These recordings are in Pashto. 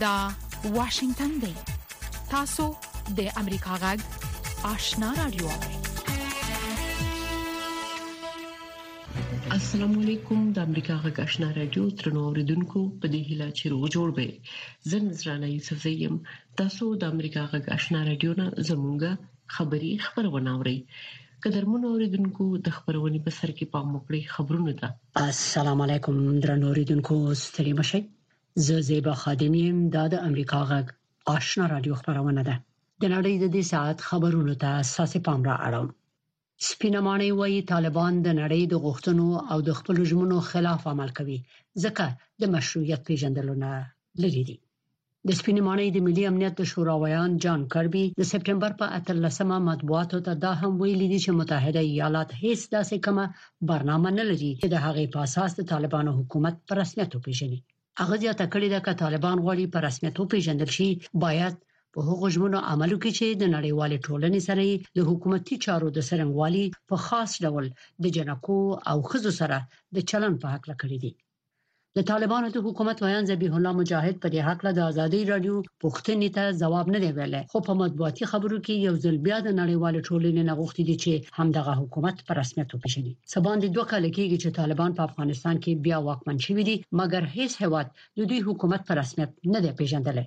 دا واشنگتن دی تاسو د امریکا غږ آشنا رادیو السلام علیکم د امریکا غږ آشنا رادیو ترنو اوریدونکو په دې هیله چې روغ جوړ به زه نذرانه یوسف زیم تاسو د امریکا غږ آشنا رادیو نه زمونږه خبری خبرونه اورئ قدرمن اوریدونکو د خبرونې په سر کې پام وکړئ خبرونه ده السلام علیکم درنو اوریدونکو ستړي مشئ زه زیبا خادم یم دا د امریکا غږ آشنا رادیو خبرونه ده د نړۍ د دې ساعت خبرونو ته اساسي پام را اړوم سپینمانه وایي طالبان د نړۍ د غوښتنو او د خپل ژمنو خلاف عمل کوي ځکه د مشروعیت پیژندلو نه لري دي د سپینې ماڼۍ د ملي امنیت د شورا ویاند جان کربي د سپټمبر په 18مه مطبوعاتو ته دا هم ویلي دي چې متحده ایالات هیڅ داسې کومه برنامه نه لري چې د هغې په اساس د طالبانو حکومت په رسمیت وپیژني هغه زیاته کړې ده چې طالبان غواړي په رسمیت وپیژندل شي باید په هغو ژمنو عمل وکړي چې د نړیوالې ټولنې سره د حکومتي چارو د څرنګوالي په خاص ډول د جنکو او خزو سره د چلن په حق لکړې دي د طالبانو د حکومت ویاند ذبیح الله مجاهد په دې حق له ازادي رادیو پوښتنې ته ځواب نه دی ویلي خو په مطبوعاتي خبرو کې یو ځل بیا د نړیوال ټولنې نه غوښتي دي چې همدغه حکومت په رسمیت وپیژني سبان د دوه کال کېږي چې طالبان په افغانستان کې بیا واکمن شوي دي مګر هیڅ هیواد د دوی حکومت په رسمیت نه دی پیژندلی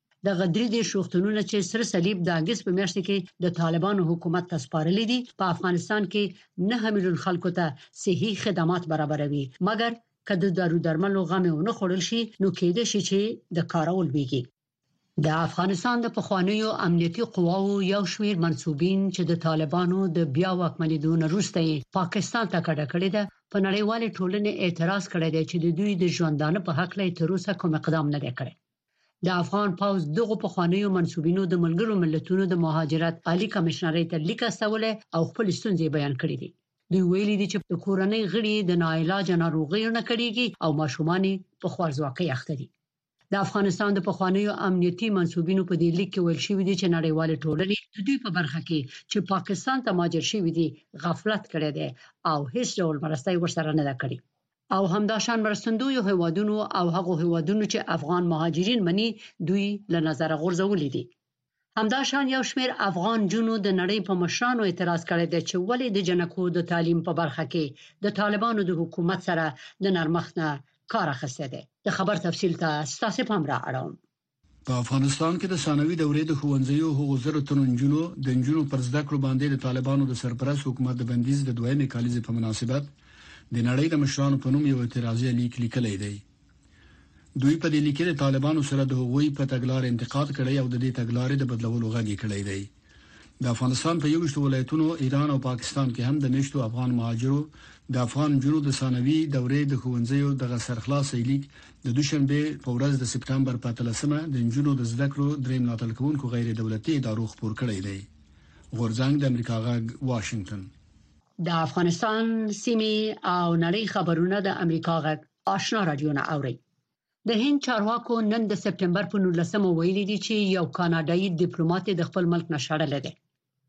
د غدری د شوختونونه چې سره صلیب د اگست په میاشت کې د طالبانو حکومت ته سپارل دي په افغانستان کې 9 میلیون خلکو ته صحي خدمات برابروي مګر که د دارو درملو غم ونه خورل شي نو کېدې شي چې د کارول ویږي د افغانستان د پخوانیو امنیتي قواو یو شمیر منسوبین چې د طالبانو د بیا واکمنېدو نه وروسته پاکستان ته کډه کړې ده په نړیوالې ټولنې اعتراض کړی دی چې د دوی د ژوندانه په حق له تر اوسه کوم اقدام نه دی کړی د افغان پوځ دغو پخوانیو منسوبینو د ملګرو ملتونو د مهاجرت عالی کمشنرۍ ته لیک استولی او خپل ستونزې بیان کړې دي دوی ویلي دي چې د کورنۍ غړي د ناعلاج ناروغیو نه کړيږي او ماشومان په خوارځواکۍ اخته دي د افغانستان د پخوانیو امنیتي منسوبینو په دې لیک کې ویل شوی دی چې نړیوال ټولنې د دوی په برخه کې چې پاکستان ته ماجر شوی دی غفلت کړی دی او هیڅ ډول مرسته ورسره نه ده کړې او همداشان مرستندویو هیوادونو او هغو هیوادونو چې افغان مهاجرین مني دوی له نظره غورځولي دي همداشان یو شمیر افغان جنو د نړۍ په مشرانو اعتراض کړی دی چې ولې د جنکو د تعلیم په برخه کې د طالبانو د حکومت سره د نرمښت نه کار اخیستی دی د خبر تفصیل ته ستاسو پام را اړوم په افغانستان کې د ثانوي دورې د ښوونځیو هغو زرو تنو نجونو د نجونو پر زده کړو باندې د طالبانو د سرپرست حکومت د بندیز د دویمې کالیزې په مناسبت د نړۍ د مشرانو په نوم یو اعتراضیه لیک لیکلی دی دوی په دې لیک کې د طالبانو سره د هغوی په تګلارې انتقاد کړی او د دې تګلارې د بدلولو غږ یې کړی دی د افغانستان په یوشت ولایتونو ایران او پاکستان کې هم د میشتو افغان مهاجرو د افغان جنو د ثانوي دورې د ښوونځیو دغه سرخلاص لیک د دوشنبه په ورځ د سپټمبر په 13مه د جنو د زده کړو درې ملاتړ کوونکو غیر دولتي ادارو خبر کړی دی غورځنګ د امریکا غږ واشنگټن د افغانستان سیمه او نړۍ خبرونه د امریکا غږ آشنا رادیو نه اوري د هند چارواکو نن د سپټمبر په 19مه ویلي دي چې یو کاناډایي ډیپلوماټ د خپل ملک نشړل دي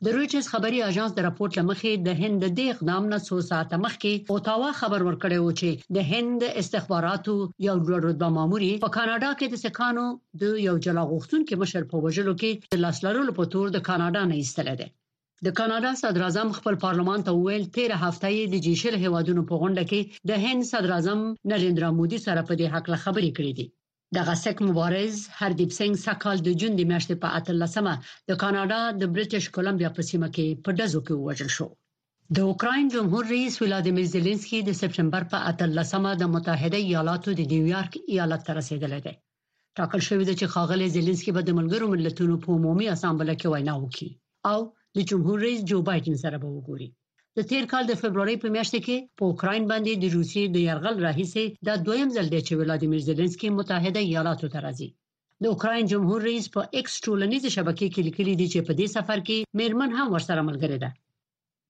د رويټرز خبري اژانس د راپورټ لمخې د هند د دې اقدام نه څو ساعت مخکې اوتاوا خبر ورکړی و چې د هند استخباراتو یو لوړ رتبه ماموري په کاناډا کې د سکانو د یو جلا غوښتونکو مشر په وژلو کې د لاس لرلو په تور د کاناډا نه ایستل دي د کاناډا صدر اعظم خپل پارلمان ته وویل تیر هفته یې د جی شل هیوادونو په غونډه کې د هند صدر اعظم نریندرا مودي سره په دې حق له خبرې کړې دي دغه سک مبارز هردیپ سنگ سکال د جون د میاشتې په 18مه د کاناډا د برټش کولمبیا په سیمه کې په دزو کې ووژل شو د اوکراین جمهور رئیس ولادیمیر زيلنسکي د سپټمبر په 18مه د متحده ایالاتو د نیویارک ایالت ته رسیدلی دی ټاکل شوې ده چې ښاغلی زيلنسکي به د ملګرو ملتونو په عمومي اسامبله کې وینا وکړي او د جمهور رئیس جو بایډن سره به وګوري د تیر کال د فبرवरी په میاشت کې په اوکرين باندې د روسیې د يرغل راهیسې دا دویم ځل دی چې ولادیمیر زيلنسکي متحده ایالاتو ته راځي د اوکرين جمهور رئیس په ایکس ټولنیز شبکې کې لیکلي دي چې په دې سفر کې میرمن هم ورسره ملګرې ده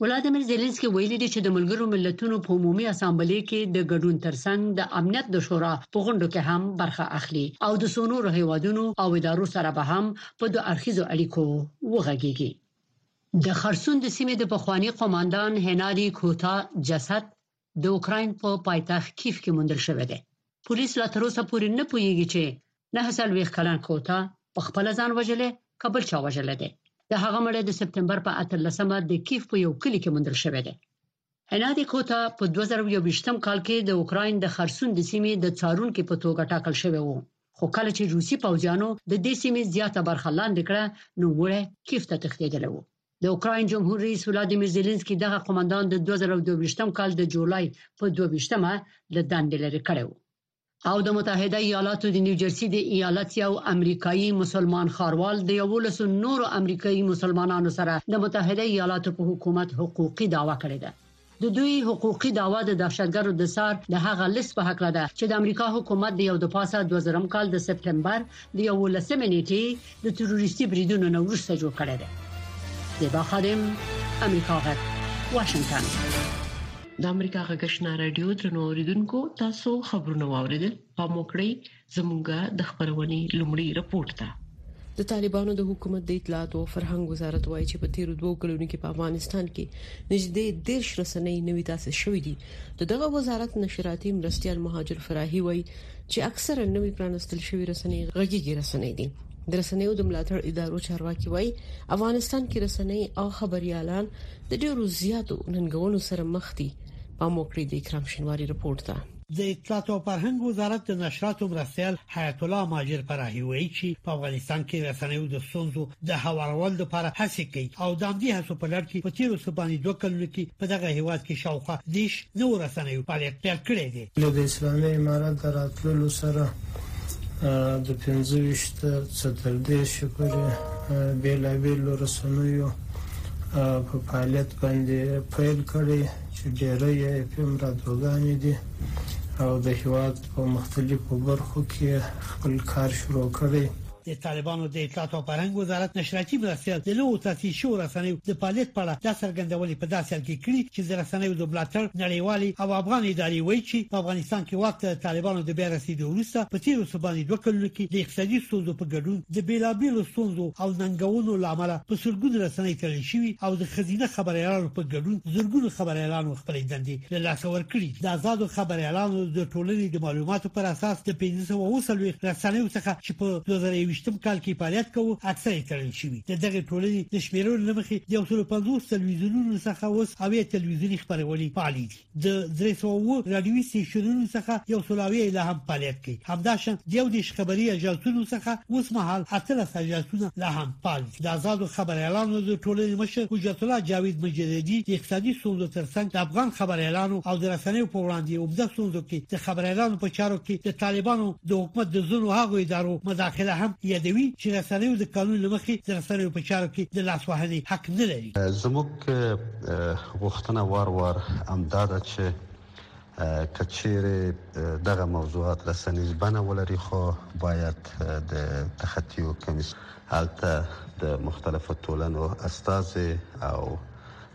ولادیمیر زیلنسکي ویلي دي چې د ملګرو ملتونو په عمومي اسامبلې کې د ګډون ترڅنګ د امنیت د شورا په غونډو کې هم برخه اخلي او د سونورو هیوادونو او ادارو سره به هم په دوه اړخیزو اړیکو وغږیږي د خرسون د سیمې د پخوانی قوماندان هناري کوتا جسد د اوکراین په پایتخت کیف کې موندل شوې ده پولیس لا تر اوسه پورې نه پوهیږي چې نه هسل ویخ کلن کوتا په خپل ځان وجلې کبل چا وجلې ده د هغه مړی د سپتمبر په 13مه د کیف په یو کلی کې موندل شوې ده هنادي کوتا په 2020م کال کې د اوکراین د خرسون د سیمې د څارونکو په توګه ټاکل شوی وو خو کله چې روسي پوځیانو د دې سیمې زیاته برخه لاندې کړه نو وړه کیف ته تښتیدل وو د اوکراین جمهور رئیس ولادیمیر زيلنسکي دغه قومندان د 2022 کال د جولای په 22مه له دندې لرې کړی و او د متحده ایالاتو د نیوجرسي د ایالت یو امریکایي مسلمان خاروال د 11 نورو امریکایي مسلمانانو سره د متحده ایالاتو په حکومت حقوقي دعوا کړې ده د دوی حقوقي دعوا د دهشتګرو د څار د هغه لست په هکله ده چې د امریکا حکومت د یو د پاسه دوه زرم کال د سپټمبر د یوولسمې نېټې د تروریستي بریدونو نه وروسته جوړ کړی دی. زیبا خادم، امریکا غږ، واشنګټن. د امریکا غږ آشنا رادیو درنو اوریدونکو تاسو خبرونه واوریدل پام وکړئ زمونږ د خبرونې لومړی رپورت ده د طالبانو د حکومت د اطلاعات او فرهنګ وزارت وایي چې په تیرو دوو کلونو کې په افغانستان کې نږدې دیش رسنۍ نوي تاسیس شوې دي دغه وزارت نشراتي مرستيال مهاجر فراهي وایي چې اکثره نوي پرانستل شوی رسنۍ غږیږي رسنۍ دي د رسنیو د ملاتړ ادارو چارواکي وایي افغانستان کې رسنۍ او خبريالان د ډیرو زیاتو ننګونو سره مخ دي په موکړې د اکرام شنواری رپورت ده د اطلاعات او فرهنګ وزارت د نشراتو مرستیال حیات الله ماجر پراهي وایي چې په افغانستان کې رسنیو د ستونزو د هوارولو لپاره هڅې کوي او د همدې هڅو په لړ کې په تیرو څه باندې دوه کلونو کې په دغه هیواد کې شاوخوا دیش نو رسنیو فعالیت پیل کړی دی د اسلامي امارت د راتللو سره د 15 څه تر 30 پورې بیلابیلو رسنیو په فعالیت باندې پیل کړی چې ډېری یې اېف اېم رادوګانې دي او د هېواد په مختلفو برخو کې یې خپل کار شروع کړی. د طالبانو د اطلاعاتو او فرهنګ وزارت نشراتي مرستیال د نوو تاسیس شوو رسنیو د فعالیت په اړه دا څرګندونې په داسې حال کې کړي چې د رسنیو د ملاتړ نړیوالې او افغان ادارې وایي چې په افغانستان کې واک ته د طالبانو د بیا رسېدو وروسته په تېرو څه باندې دوه کلونو کې د اقتصادي ستونزو په ګډون د بېلابېلو ستونزو او ننګونو له امله په سلګونو رسنۍ تړل شوي او د ښځینه خبریالانو په ګډون زرګونو خبریالانو خپلې دندې له لاسه ورکړي دي. د ازادو خبریالانو د ټولنې د معلوماتو پر اساس د پنځه سوه او اووه څلوېښت رسنیو څخه چې په دوه زره یوویشتم کال کې فعالیت کاوه اکثر یې تړل شوي. د دغې ټولنې د شمېرنو له مخې د یو سلو پنځوس تلویزیونونو څخه اوس اویا تلویزیوني خپرونې فعالې دي. د درې سوه اووه راډیوي سټېشنونو څخه یو سلاوی یې لا هم فعالیت کوي، همداشان د یودېرش خبري اژانسونو څخه اوس مهال اتلس اژانسونه لا هم فعال دي. د ازادو خبریالانو د ټولنې مشر حجت الله جاوید مجردي د اقتصادي ستونزو تر څنګ د افغان خبریالانو او د رسنیو په وړاندې عمده ستونزو کې د خبریالانو په چارو کې د طالبانو د حکومت د ځینو هغو ادارو مداخله هم یادوي چې رسنیو د قانون له مخې د رسنیو په چارو کې د لاسوهنې حق نه لري. زموږ که غوښتنه وار وار همدا ده چې که چیرې دغه موضوعات رسنیز بنه ولري خو باید د تخطیو کمیسیون هلته د مختلفو ټولنو استازي او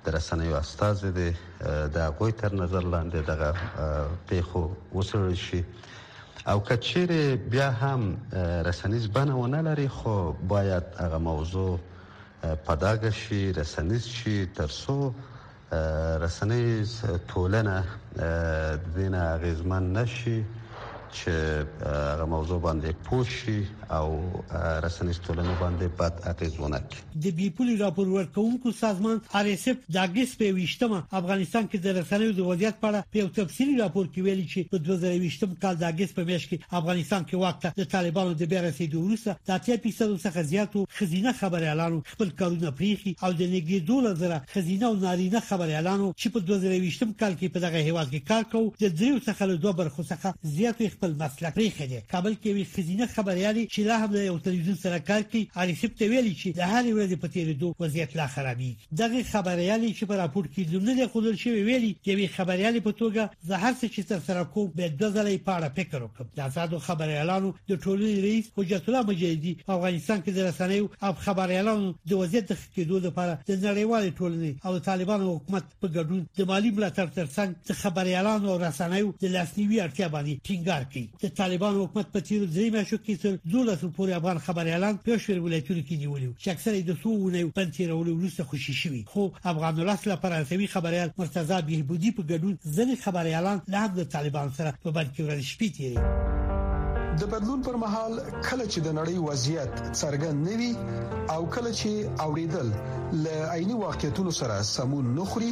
د رسنیو استازي دي د هغوی تر نظر لاندې دغه پیښو وسړل شي او کچېرې بیا هم رسنیز بنه ونه لري خو باید هغه موضوع پداګه شي رسنیز شي تر څو رسنیز ټولنه دینه غیزمن نشي چې هغه موضوع باندې پوښي او رسنیز ټولنه باندې بد اغیز ونه کړي د بي پولي راپور ورکوونکو سازمان آر اس اف د اګست په 20مه افغانستان کې د رسنیو د وضعیت په اړه په یو تفصیلي راپور کې ویلي چې په 2020 کال د اګست په میاشت کې افغانستان کې واک ته د طالبانو د بیا رسېدو وروسته د اتیا فیصدو څخه زیاتو ښځینه خبریالانو خپل کارونه پرېښي او د نږدې دوولس زره ښځینه او نارینه خبریالانو چې په دوه زره یوویشتم کال کې په دغه هېواد کې کار کاوه د درېیو څخه له دوه برخو څخه زیاتو یې خپل مسلک پرېښی دی. کابل کې یوې ښځینه خبریالې چې لا هم له یو تلویزیون سره کار کوي، آر ایس ایف ته ویلي چې د هرې ورځې په تېرېدو وضعیت لا خرابېږي. دغې خبریالې چې په راپور کې نوم نه دی ښودل شوی ویلي، د یوې خبریالې په توګه زه هر څه چې ترسره کوم باید دوه ځله یې په اړه فکر وکړم. د ازادو خبریالانو د ټولنې رئیس حجت الله مجاهدي په افغانستان کې د رسنیو او خبریالانو د وضعیت د ښه کېدو لپاره د نړیوالې ټولنې او د طالبانو او حکومت په ګډون د مالي ملاتړ ترڅنګ د خبریالانو او رسنیو د لاسنیوي اړتیا باندې ټینګار کوي. د طالبانو حکومت په تیرو درې میاشتو کې تر 12 پورې افغان خبريالان په شویر ولایتونو کې نیولي چې اکثره د څو ونیو بند تیرولو وروسته خوشي شوي خو افغان ولس له فرانسوي خبريال مرتضی بهبودي په ګډون ځنې خبريالان له هم د طالبان سره په بند کې ورځ شپې تیري د بدلون پر مهال کله چې د نړۍ وضعیت څرګند نه وي او کله چې اوریدل ل عیني واقعیتونو سره سمون نخري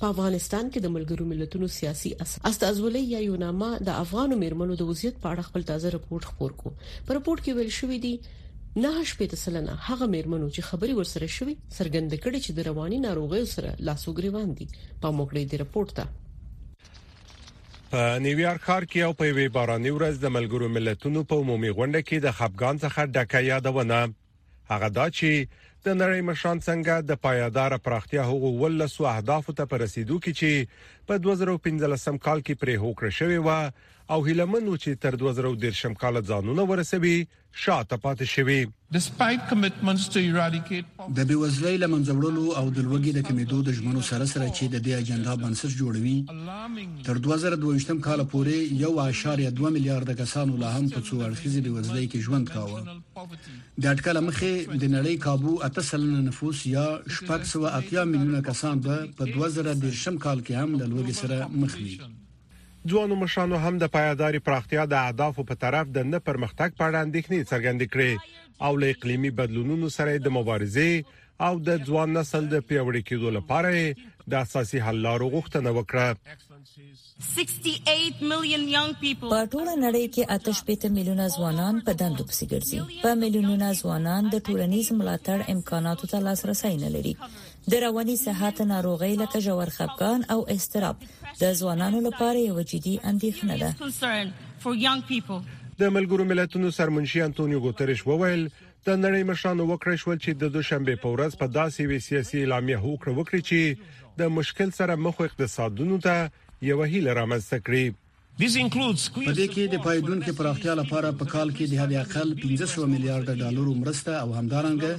په افغانستان کې د ملګرو ملتونو سیاسي استازولۍ یا یوناما د افغانو میرمنو د وضعیت په اړه خپل تازه رپورت خپور کړ په رپورت کې ویل شوې دي نه شپېته سلنه هغه میرمنو چې خبري ورسره شوي څرګند کړي چې د رواني ناروغیو سره لاسوګریوان دي په موګړې د رپورت ته په نیویارک ښار کې او په وی باراني ورځ د ملګرو ملتونو په عمومي غونډه کې د خپګان څخه ډکه یادونه هغه دا چې د نړۍ مشران څنګه د پایدار پراختیا هغو ولسو اهدافو ته پر رسیدو کې چې په 2015 کال کې پرې هوکړه شوې و او هیلمن و چې تر 2013 کال ځانونه ورسوي شاته پاتې شوي د بیوزلۍ لمنځه وړلو او د لوګي د کمیدو د ژمنو سره سره چې د دې اجنډا بنسټ جوړوي تر 2022 کال پورې 1.2 میلیارډ کسانو لا هم په څو اړخیزې بیوزلۍ کې ژوند کاوه د اټکل له مخې د نړۍ کابو اته سلنه نفوس یا شپږ سوه اتیا میلیونه کسان به په دوه زره دېرشم کال کې هم له لوږې سره مخ وي. ځوانو مشرانو هم د پایدارې پراختیا د اهدافو په طرف د نه پرمختګ په اړه اندېښنې څرګندې کړې او له اقلیمي بدلونونو سره د مبارزې او د ځوان نسل د پیوړې کېدو لپاره د اساسي حل لارو غوښتنه وکړه په ټوله نړۍ کې آتش پېته میلیونه ځوانان په دندو پسې ګرځي په میلیونونه ځوانان د ټولنیز ملاتړ امکاناتو ته لاسرسي نه لري د رواني صحت ناروغي لکه ژور خپګان او استراب د ځوانانو لپاره یو جدي اندېښنه ده د ملګرو ملتونو سرمنشي انټونیو ګوتریش وویل د نړۍ مشرانو وکړای شول چې د دوشنبه په ورځ په داسې یوې سیاسي اعلامیه هوکړه وکړي چې د مشکل سره مخ اقتصادونو ته یو هیله رامنځته کړي په دې کې د پایدونکو پراختیا لپاره په کال کې د حد اقل 1500 میلیارډ ډالرو مرسته او همدارنګه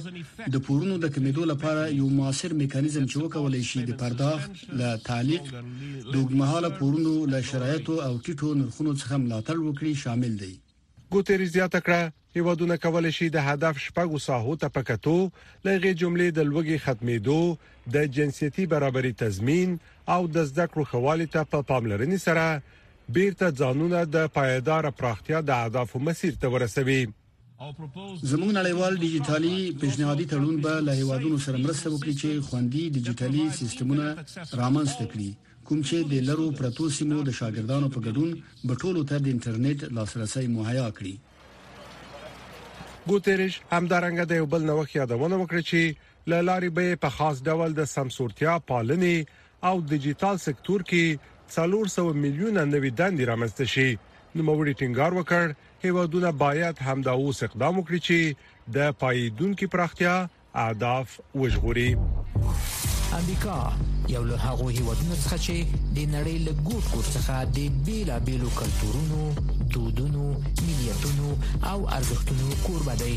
د پورونو د کمیدو لپاره یو موثر میکانیزم چې وکولای شي د پرداخت له تعلیق د وګمهاله پورونو له شرایطو او ټیټو نرخونو څخه ملاتړ وکړي شامل دی ګوتریز زیاته کړه هېوادونه کولی شي د هدف شپږو ساحو ته په کتو له هغې جملې د لوږې ختمېدو، د جنسیتي برابري تضمین او د زده کړو ښه والي ته په پاملرنې سره بېرته ځانونه د پایداره پراختیا د اهدافو مسیر ته ورسوي. زموږ نړیوال ډیجیټلي پیشنهادي تړون به له هېوادونو سره مرسته وکړي چې خوندي ډیجیټلي سیستمونه رامنځته کړي، کوم چې د لرو پرتو سیمو د شاګردانو په ګډون به ټولو ته د انټرنیټ لاسرسی مهیا کړي. ګوتریش همدارنګه د یو بل نوښت یادونه وکړه چې له لارې به په خاص ډول د سمسورتیا پالنې او ډیجیټل سکتور کې 300 میلیونه نوې دندې رامنځته شي نو موري ټینګار وکړ هیوادونه باید همدا اوس اقدام وکړي چې د پاییدونکو پراختیا اهداف وژغوري امریکا یو له هغو هیوادونو څخه چې د نړۍ له ګوټ ګوټ څخه د بیلابیلو کلتورونو دودونو ملیتونو او ارزښتونو کوربه دی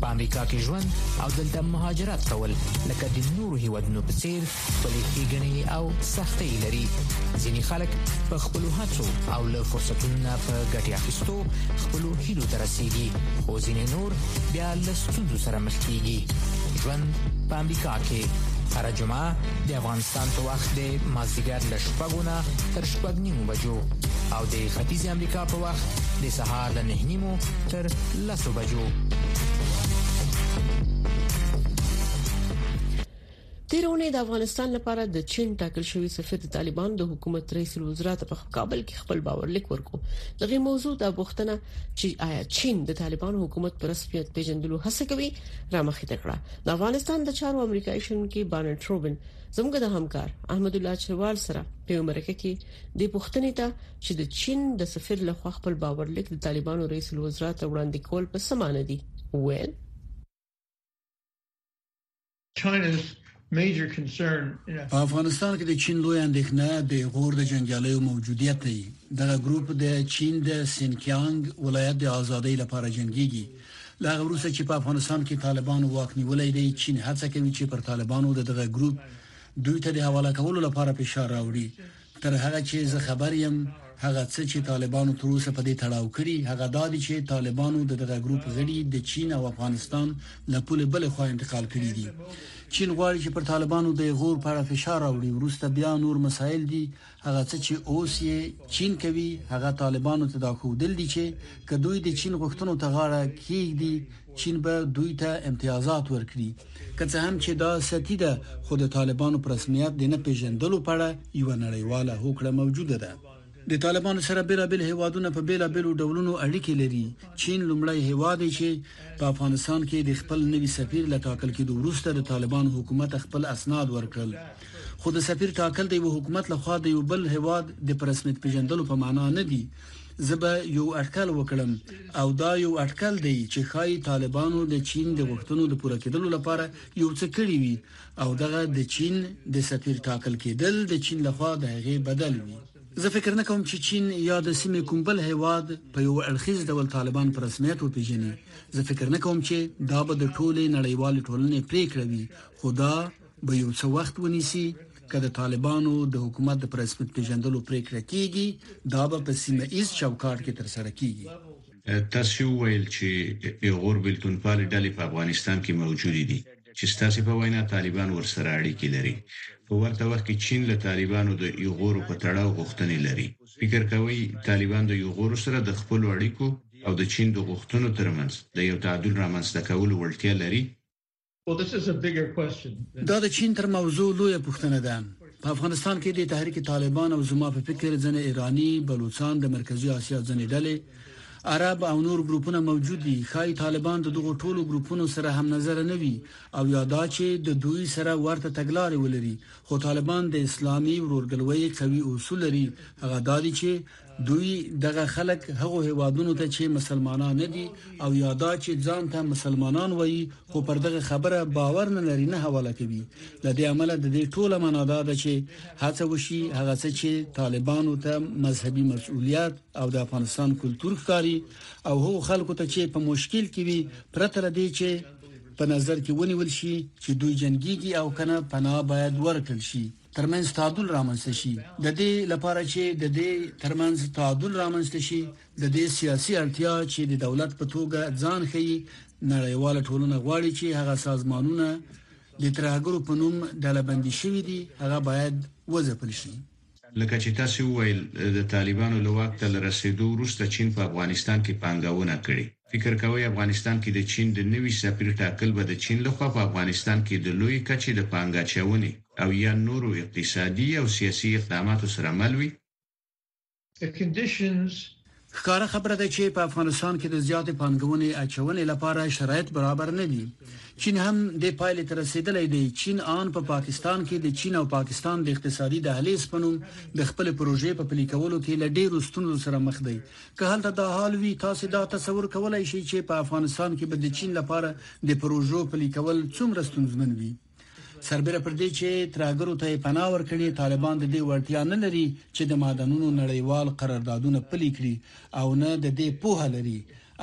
په امریکا کې ژوند او دلته مهاجرت کول لکه د نورو هیوادونو په څیر خپلې ښېګڼې او سختۍ لري ځینې خلک په خپل هڅو او له فرصتونو په ګټې اخیستو خپل هیلو ته رسیږي او ځینې نور بیا له ستونزو سره مخ کیږي ژوند په امریکا کې هر جمعه د افغانستان په وخت د مازیګر له شپږو نه تر شپږ نیمو بجو او د ختیځ امریکا په وخت د سهار له نه نیمو تر لسو بجو تیر اونۍ د افغانستان لپاره د چین ټاکل شوی سفیر د طالبانو د حکومت رئیس الوزرا ته په کابل کې خپل باورلیک ورکو دغه موضوع د بوختنه چې آیا چین د طالبانو حکومت پر رسمیت پیژندلو هڅه کوي را مخې ته کړه د افغانستان د چارو امریکایي شنونکي بانټ روبن زموږ د همکار احمد الله چروال سره په امریکا کې د پښتنې ته چې د چین د سفیر لخوا خپل باورلیک د طالبانو رئیس الوزرا ته وړاندې کول په سمانه دي ویل په افغانستان کې د چین لوی اندېښنه د غور د جنگیالیو موجودیت دی دغه ګروپ د چین د سینکیانګ ولایت د ازادۍ لپاره جنگيږي لا وروسته چې په افغانستان کې طالبانو واک نیولای دی چین هڅه کوي چې پر طالبانو دغه ګروپ دوی ته د حواله کولو لپاره فشار راوړي تر هغه چې زه خبر یم، هغه څه چې طالبانو تر اوسه په دې تړاو کړي، هغه دا دي چې طالبانو د دغه ګروپ غړي د چین او افغانستان له پولې بلې خوا انتقال کړي دي. چین غواړي چې پر طالبانو د غور په اړه فشار راوړي، وروسته بیا نور مسایل دي. هغه څه چې اوس یې چین کوي، هغه طالبانو ته دا ښودل دي چې که دوی د چین غوښتنو ته غاړه کېږدي، چین به دوی ته امتیازات ورکړي، که څه هم چې دا سطحي ده، خو د طالبانو په رسمیت د نه پېژندلو په اړه یوه نړیواله هوکړه موجوده ده. د طالبانو سره بېلابېل هېوادونه په بېلابېلو ډولونو اړیکې لري. چین لومړی هېواد دی چې په افغانستان کې د خپل نوي سفیر له ټاکل کېدو وروسته د طالبانو حکومت ته خپل اسناد ورکړل، خو د سفیر ټاکل د یوه حکومت له خوا د یو بل هېواد د په رسمیت پېژندلو په معنا نه دي، زه به یو اټکل وکړم او دا یو اټکل دی چې خای طالبانو د چین د غوښتنو د پوره کېدلو لپاره یو څه کړی وي او دغه د چین د سفیر ټاکل کېدل د چین لخوا د هغې بدل وي زه فکر نه کوم چې چین یا د سیمې کوم بل هیواد په یو اړخیز ډول طالبان پر رسمیت وپیژني زه فکر نه کوم چې دا به د ټولې نړیوال ټولنې پریکړه وي خدا به یو څه وخت ونیسي که د طالبانو د حکومت د پرسمت پیژندلو پریکړه کیږي دا به په سیمه ایز چوکاټ کې تر سره کیږي تاسو ویل چې پیغور بلتونپال ډلې په افغانستان کې موجود دي چې ستاسو په وینا طالبان ورسره اړیکې لري په ورته وخت کې چین له طالبانو د یوغورو په تړاو غوښتنې لري فکر کوي طالبان د یوغورو سره د خپل اړیکو او د چین د غوښتنو ترمنځ د یو تعادل رامنځته کولو وړتیا لري دا د چین تر موضوع لویه پوښتنه ده. په افغانستان کې د تحریک طالبان او زما په فکر ځنې ایراني، بلوڅان، د مرکزي اسیا ځنې ډلې، عرب او نور ګروپونه موجود دي. ښايي طالبان د دغو ټولو ګروپونو سره هم نظر نه وي او یا دا چې د دوي سره ورته تګلارې ولري. خو طالبان د اسلامي ورورګلوۍ قوي اصول لري، هغه دا دي چې دوی دغه خلک هغو هیوادونو ته چې مسلمانان نه دي او یا دا چې ځان ته مسلمانان وایي خو پر دغه خبره باور نه لري نه حواله کوي د دې عمل د دې ټوله معنا دا ده چې هڅه وشي هغه څه چې طالبانو ته مذهبي مسؤلیت او د افغانستان کلچر ښکاری او هو خلکو ته چې په مشکل کې وي پرته لدی چې په نظر کې ونیول شي چې دوی جنگيږي او کنه پناه باید ورکړل شي ترمنځ تعادل رامنځته شي د دې لپاره چې د دې ترمنځ تعادل رامنځته شي د دې سیاسي اړتیا چې د دولت په توګه ځان خي نړیواله ټولنه غواړي چې هغه سازمانونه د ترهګرو په نوم ډلبندي شوې دي هغه باید وځپل شي لکه چې تاسو ویل د طالبانو له واک ته لرسېدو وروسته چین په افغانستان کې پانګونه کړې فکر کوئ افغانستان کې د چین د نوي سفیر ټاکل به د چین له خوا په افغانستان کې د لویې کچې د پانګه اچونې او یا نورو اقتصادي او سیاسي اقداماتو سره مل وي؟ The conditions. ښکاره خبره ده چې په افغانستان کې د زیاتې پانګونې اچونې لپاره شرایط برابر نه دي. چین هم دې پایلې ته رسیدلی دی. چین آن په پاکستان کې د چین او پاکستان د اقتصادي دهلیز په نوم د خپلې پروژې په پلي کولو کې له ډیرو ستونزو سره مخ دی، که هلته دا حال وي، تاسې دا تصور کولای شئ چې په افغانستان کې به د چین لپاره د پروژو پلي کول څومره ستونزمن وي؟ سربېره پر دې چې ترهګرو ته یې پناه ورکړې، طالبان د دې وړتیا نه لري چې د معدنونو نړیوال قراردادونه پلي کړي او نه د دې پوهه لري.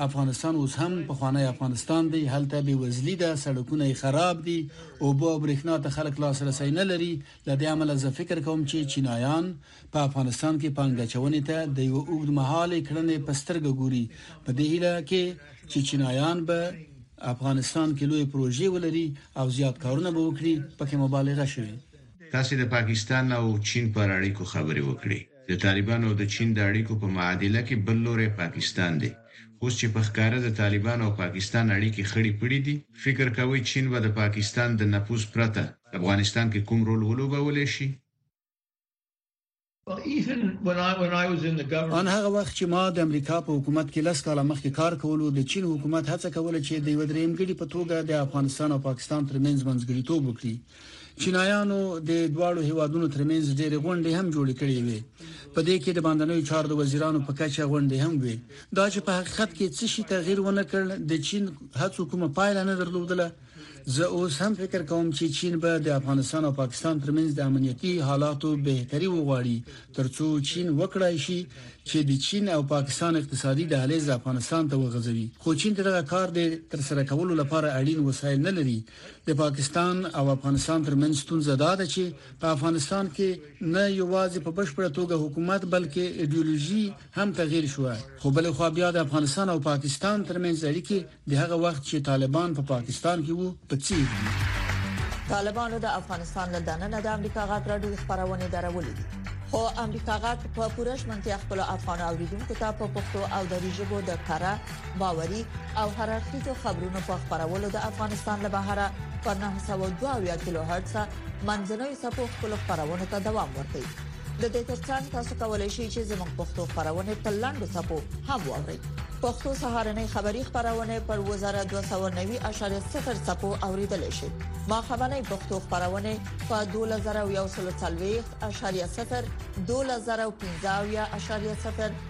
افغانستان اوس هم پخوانی افغانستان دی، هلته بېوزلي ده، سړکونه یې خراب دي، اوبه او برېښنا ته خلک لاسرسی نه لري، له دې امله زه فکر کوم چې چینایان په افغانستان کې پانګه اچونې ته د یو اوږد مهاله کړنې په سترګه ګوري په دې هیله کې چې چینایان به افغانستان کې لوی پروژې ولري او زیات کارونه به وکړي پکې مبالغه شوې تاسو د پاکستان او چین پر اړیکو خبرې وکړي د طالبانو او د چین د اړیکو په معادله کې بل لوري پاکستان دی اوس چې په ښکاره د طالبانو او پاکستان اړیکې خړې پړې دي فکر کوي چین به د پاکستان د نفوذ پرته افغانستان کې کوم رول ولوبولی شي ان هغه وخت چې ما د امریکا په حکومت کې لس کاله مخکې کار کولو د چین حکومت هڅه کوله چې د یو دریم ګډي په توګه د افغانستان او پاکستان ترمنځ منځګړیتوب وکړي چینایانو د دواړو هیوادونو ترمنځ ډېرې غونډې هم جوړې کړې وې په دې کې د باندنیو چارو د وزیرانو په کچه غونډې هم وې دا چې په حقیقت کې څه شي تغیر ونه کړ د چین هڅو کومه پایله نه درلودله زه اوس هم فکر کوم چې چین به د افغانستان او پاکستان ترمنځ د امنیتي حالاتو بهتري وغواړي ترڅو چین وکړای شي چې د چین او پاکستان اقتصادي دهلیز افغانستان ته وغځوي خو چین دغه کار د تر سره کولو لپاره اړین وسایل نه لري د پاکستان او افغانستان ترمنځ ستونزه دا ده چې په افغانستان کې نه یوازې په بشپړه توګه حکومت بلکې ایدئولوژي هم تغیر شو خو بل خو بیا د افغانستان او پاکستان ترمنځ اړیکې د هغه وخت چې طالبان په پاکستان کې وو په څیر دي طالبانو د افغانستان له دننه د امریکا غاک راډیو خبرونه درولې دي خو امریکا غاک په پوره شمنتیا خپل افغان اوریدونکو ته په پښتو او دری ژبه د کارا باوري او هررخیزو خبرونو په خبرولو د افغانستان له بهره په 902 کیلو هرتز منځنوي سپو خپل خبرونه ته دوام ورکړي د دې ترڅنګ تاسو کولی شئ چې زموږ پښتو خبرونه په لاندو ټکو هم واورئ پښتو سهارنې خبری خبرونه پر وزارت 290.0 سپو اوریدل شي ما خبرنې پښتو خبرونه په 2040.0 2015.0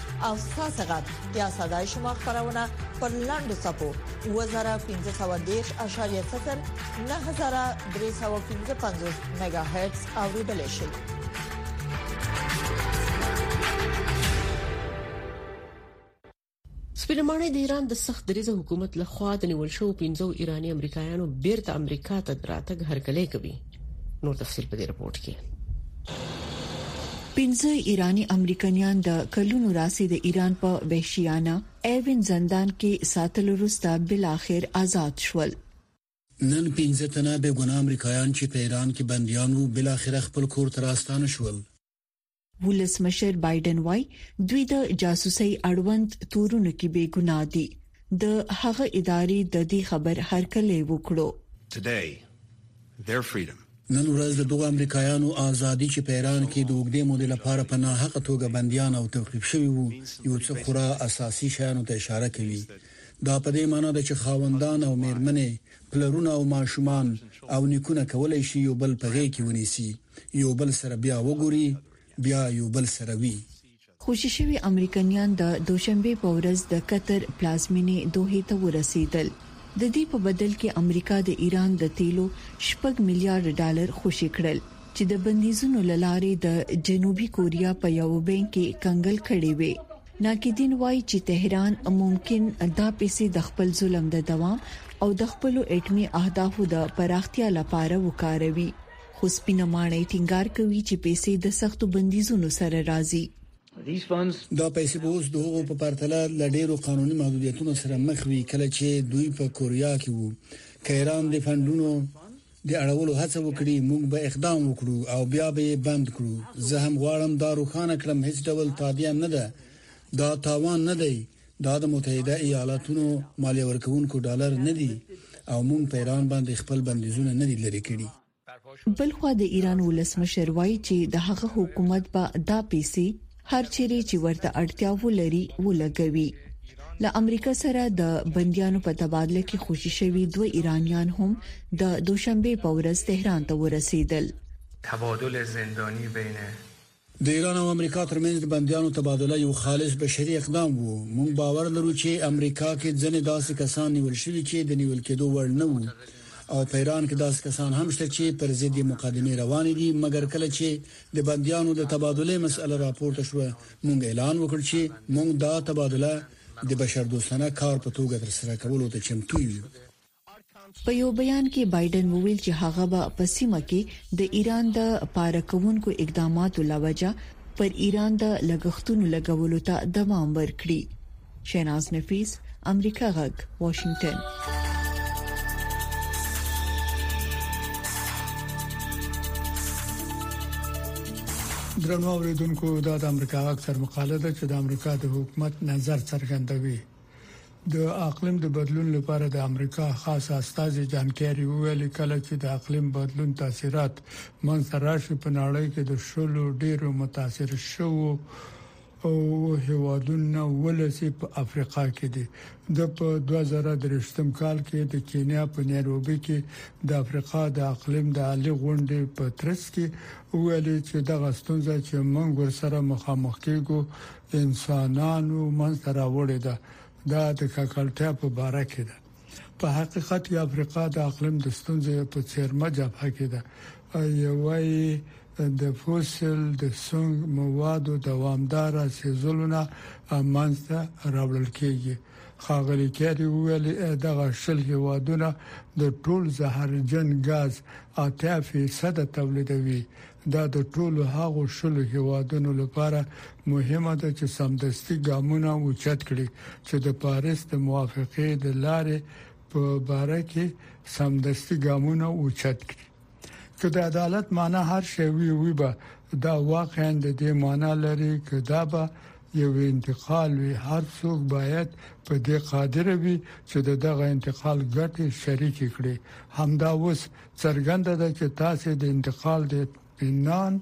او ستاسو غږ یا صداي شما خبرونه پر لاندو صفو 2015.0 9315 میگا هرتز اوریدل شي سپینمانه د ایران د سخت دریزه حکومت له خوا د نیول شو 15 ایرانی امریکایانو بیرته امریکا ته دراتګ هرکلی کوي نور تفصيل په دې رپورت کې. پنځه ایراني امریکنیان د کلونو راهیسې د ایران په وحشیانه ایوین زندان کې ساتل وروسته بالاخره آزاد شول. نن پنځه تنه بې ګناه امریکایان چې په ایران کې بندیان وو، بالاخره خپل کور ته راستانه شول. ولسمشر بایډن وايي دوی د جاسوسي اړوند تورونو کې بې ګناه دي د هغه ادارې د دې خبر هرکلی وکړو Today, their freedom نن ورځ د دغو امریکایانو ازادي چې په ایران کې د اوږدې مودې لپاره په ناحقه توګه بندیان او توقیف شوي وو یو څه خورا اساسي شیانو ته اشاره کوي دا په دې معنی ده چې خاوندان او میرمنې پلرونه او ماشومان او نیکونه کولای شي یو بل په غېږ کې ونیسي يو بل سره بيا وګوري بيا يو بل سره وي. خوشي شوي امريکنيان د دوشنبې په ورځ د قطر پلازمينې دوحې ته ورسيدل. د دې په بدل کې امريکا د ايران د تيلو شپږ مليارډ ډالر خوشي کړل چې د بنديزونو له لارې د جنوبي کوريا په يوه بانک کې کنګل کړي وي. ناقدين وايي چې تهران ممکن دا پيسې د خپل ظلم د دوام او د خپلو اټمي اهدافو د پراختيا لپاره وکاروي. خو سپینه ماڼۍ ټینګار کوي چې پیسې د سختو بندیزونو سره راځي. دا پیسې به اوس د هغو په پرتله له ډېرو قانوني محدودیتونو سره مخ وي کله چې دوی په کوریا کې وو. که ایران د فنډونو د اړولو هڅه وکړي، موږ به اقدام وکړو او بیا به یې بند کړو. زه هم غواړم دا روښانه کړم، هېڅ ډول تادیه نه ده، دا تاوان نه دی، دا د متحده ایالاتونو مالیه ورکوونکو ډالر نه دي او موږ په ایران باندې خپل بندیزونه نه دي لرې کړي. بلخوا د ایران ولسمشر وایي چې د هغه حکومت به دا پیسې هر چیرې چې ورته اړتیا ولري ولګوي. له امریکا سره د بندیانو په تبادله کې خوشي شوي دوه ایرانیان هم د دوشنبې په ورځ تهران ته ورسېدل. تبادل زندانی بین د ایران او امریکا ترمنځ د بندیانو تبادله یو خالص بشري اقدام وو. موږ باور لرو چې امریکا کې ځینې داسې کسان نیول شوي چې د نیول کېدو وړ نه وو او په ایران کې داسې کسان هم شته چې پر ضد یې مقدمې روانې دي، مګر کله چې د بندیانو د تبادلې مسئله راپورته شوه، موږ اعلان وکړ چې موږ دا تبادله د بشردوستانه کار په توګه ترسره کولو ته چمتو یو. په یو بیان کې بایډن وویل چې هغه به په سیمه کې د ایران د پاره کوونکو اقداماتو له وجه پر ایران د لګښتونو لګولو ته دوام ورکړي. شهناز نفیس، امریکا غږ، واشنګټن. درنو اوریدونکو دا د امریکا غږ سرمقاله ده چې د امریکا د حکومت نظر څرګندوي. د اقلیم د بدلون لپاره د امریکا خاص استاذ جان کیری وویل کله چې د اقلیم بدلون تاثیرات من سره شي په نړۍ کې د شلو ډیرو متاثر شوو او هیوادونه ولسی په افریقا کې دي د په 2023 کال کې د کینیا په نیروبي کې د افریقا د اقلیم د عالی غونډې په ترڅ کې ویل چې د غستونځه چې منګور سره مخامخ کیږو انسانانو منځ ته راوړې ده دا د ککړتیا په باره کې ده په حقیقت کې افریقا د اقلیم د ستونزې په چیرمه جبهه کې ده یو وایي د فوسیل د سونګ موادو دوامدار سیزلونه منځ ته راوړل کیږي خاغلی کیری ویل دغه شل هیوادونه د ټول زهرجن غاز 80% تولیدوي دا د ټولو هغو شلو هېوادونو لپاره مهمه ده چې سمدستي ګامونه اوچت کړي چې د پاریس د موافقې د لارې په باره کې سمدستي ګامونه اوچت کړي. که د عدالت مانا هر شی وي، وي به، دا واقعاً د دې مانا لري که دا به یو انتقال وي، هر څوک باید په دې قادر وي چې د دغه انتقال ګټې شریکې کړي. همدا اوس څرګنده ده چې تاسې د انتقال د اطمینان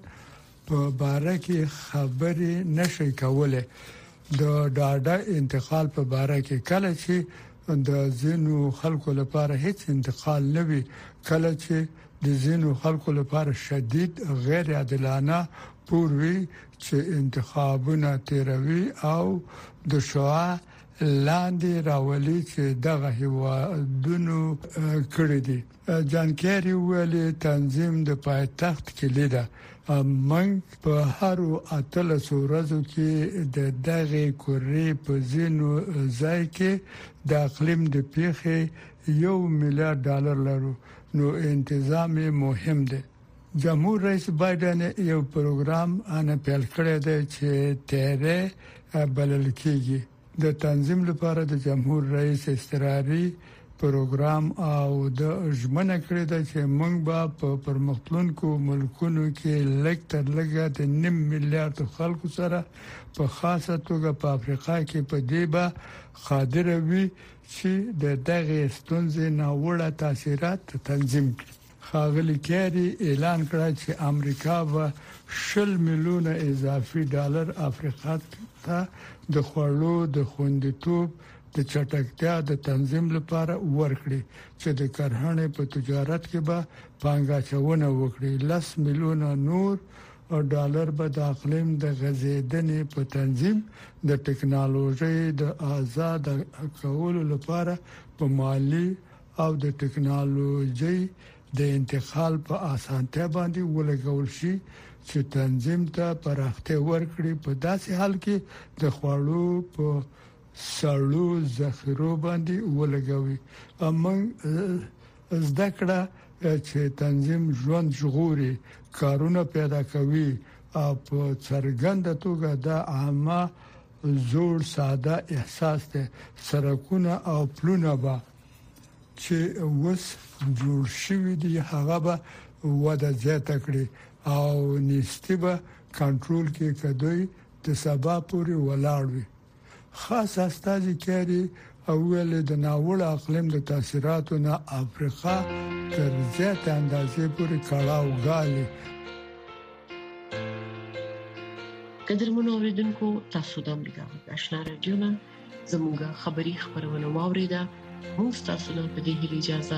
په باره کې خبرې نشئ کولای د ډاډه انتقال په باره کې کله چې د زینو خلکو لپاره هیڅ انتقال نه وي کله چې د زینو خلکو لپاره شدید غیر عادلانه پوروي چې انتخابونه تیروي او د شوه لاندې راولي چې دغه هیوادونو کړی دي جان کیری وویل تنظیم د پایتخت کلی ده موږ په هر اتلس ورځو کې د دغه کورې په زینو ځای کې د اقلیم د پیخې یو میلیارډ ډالر لرو نو انتظام مهم دی جمهور رئیس بایدن یو پروګرام ان پیل کړی دی چې تیرې بلل کیږي د تنظیم لپاره د جمهور رئیس استراري پروګرام او د ژمنه کړې ده چې موږ به په پرمختلونکو ملکونو کې لږ تر لږه د نیم میلیارد خلکو سره په خاصه توګه په افریقا کې په دې به قادر وي چې د دغه ستونزې ناوړه تاثیرات تنظیم کړي ښاغلي کیري اعلان کړ چې امریکا به شل میلیونه اضافي ډالر افریقا ته د خوړو د خوندیتوب د چټکتیا د تنظیم لپاره ورکړي چې د کرهڼې په تجارت کې به پانګه اچونه وکړي، لس میلیونه نور ډالر به د اقلیم د غځېدنې په تنظیم، د ټکنالوژۍ د ازاده کولو لپاره په مالي او د ټکنالوژۍ د انتقال په اسانتیا باندې ولګول شي چې تنظیم ته پراختیا ورکړي په داسې حال کې د خوړو په سړو ذخیرو باندې ولګوي امنګ زده کړه چې تنظیم ژوند ژغوري کارونه پیدا کوي او په څرګنده توګه د عامه زوړ ساده احساس ته سرکونه او پلونه به چې اوس جوړ شوی دی هغه به وده زیاته کړي او نيستي به کنټرول کې کدوې د سبا پورې ولاړ وي خاص استاذي کاری او ویل د ناوړه اقلیم د تاثیراتو نه افریقا تر زیاته اندازې پورې کړهو غالي قدرمن اوریدونکو تاسو د امریکا غږ آشنا رادیو نه زموږ خبری خبرونه واوریده موږ تاسو له دې هیلې اجازه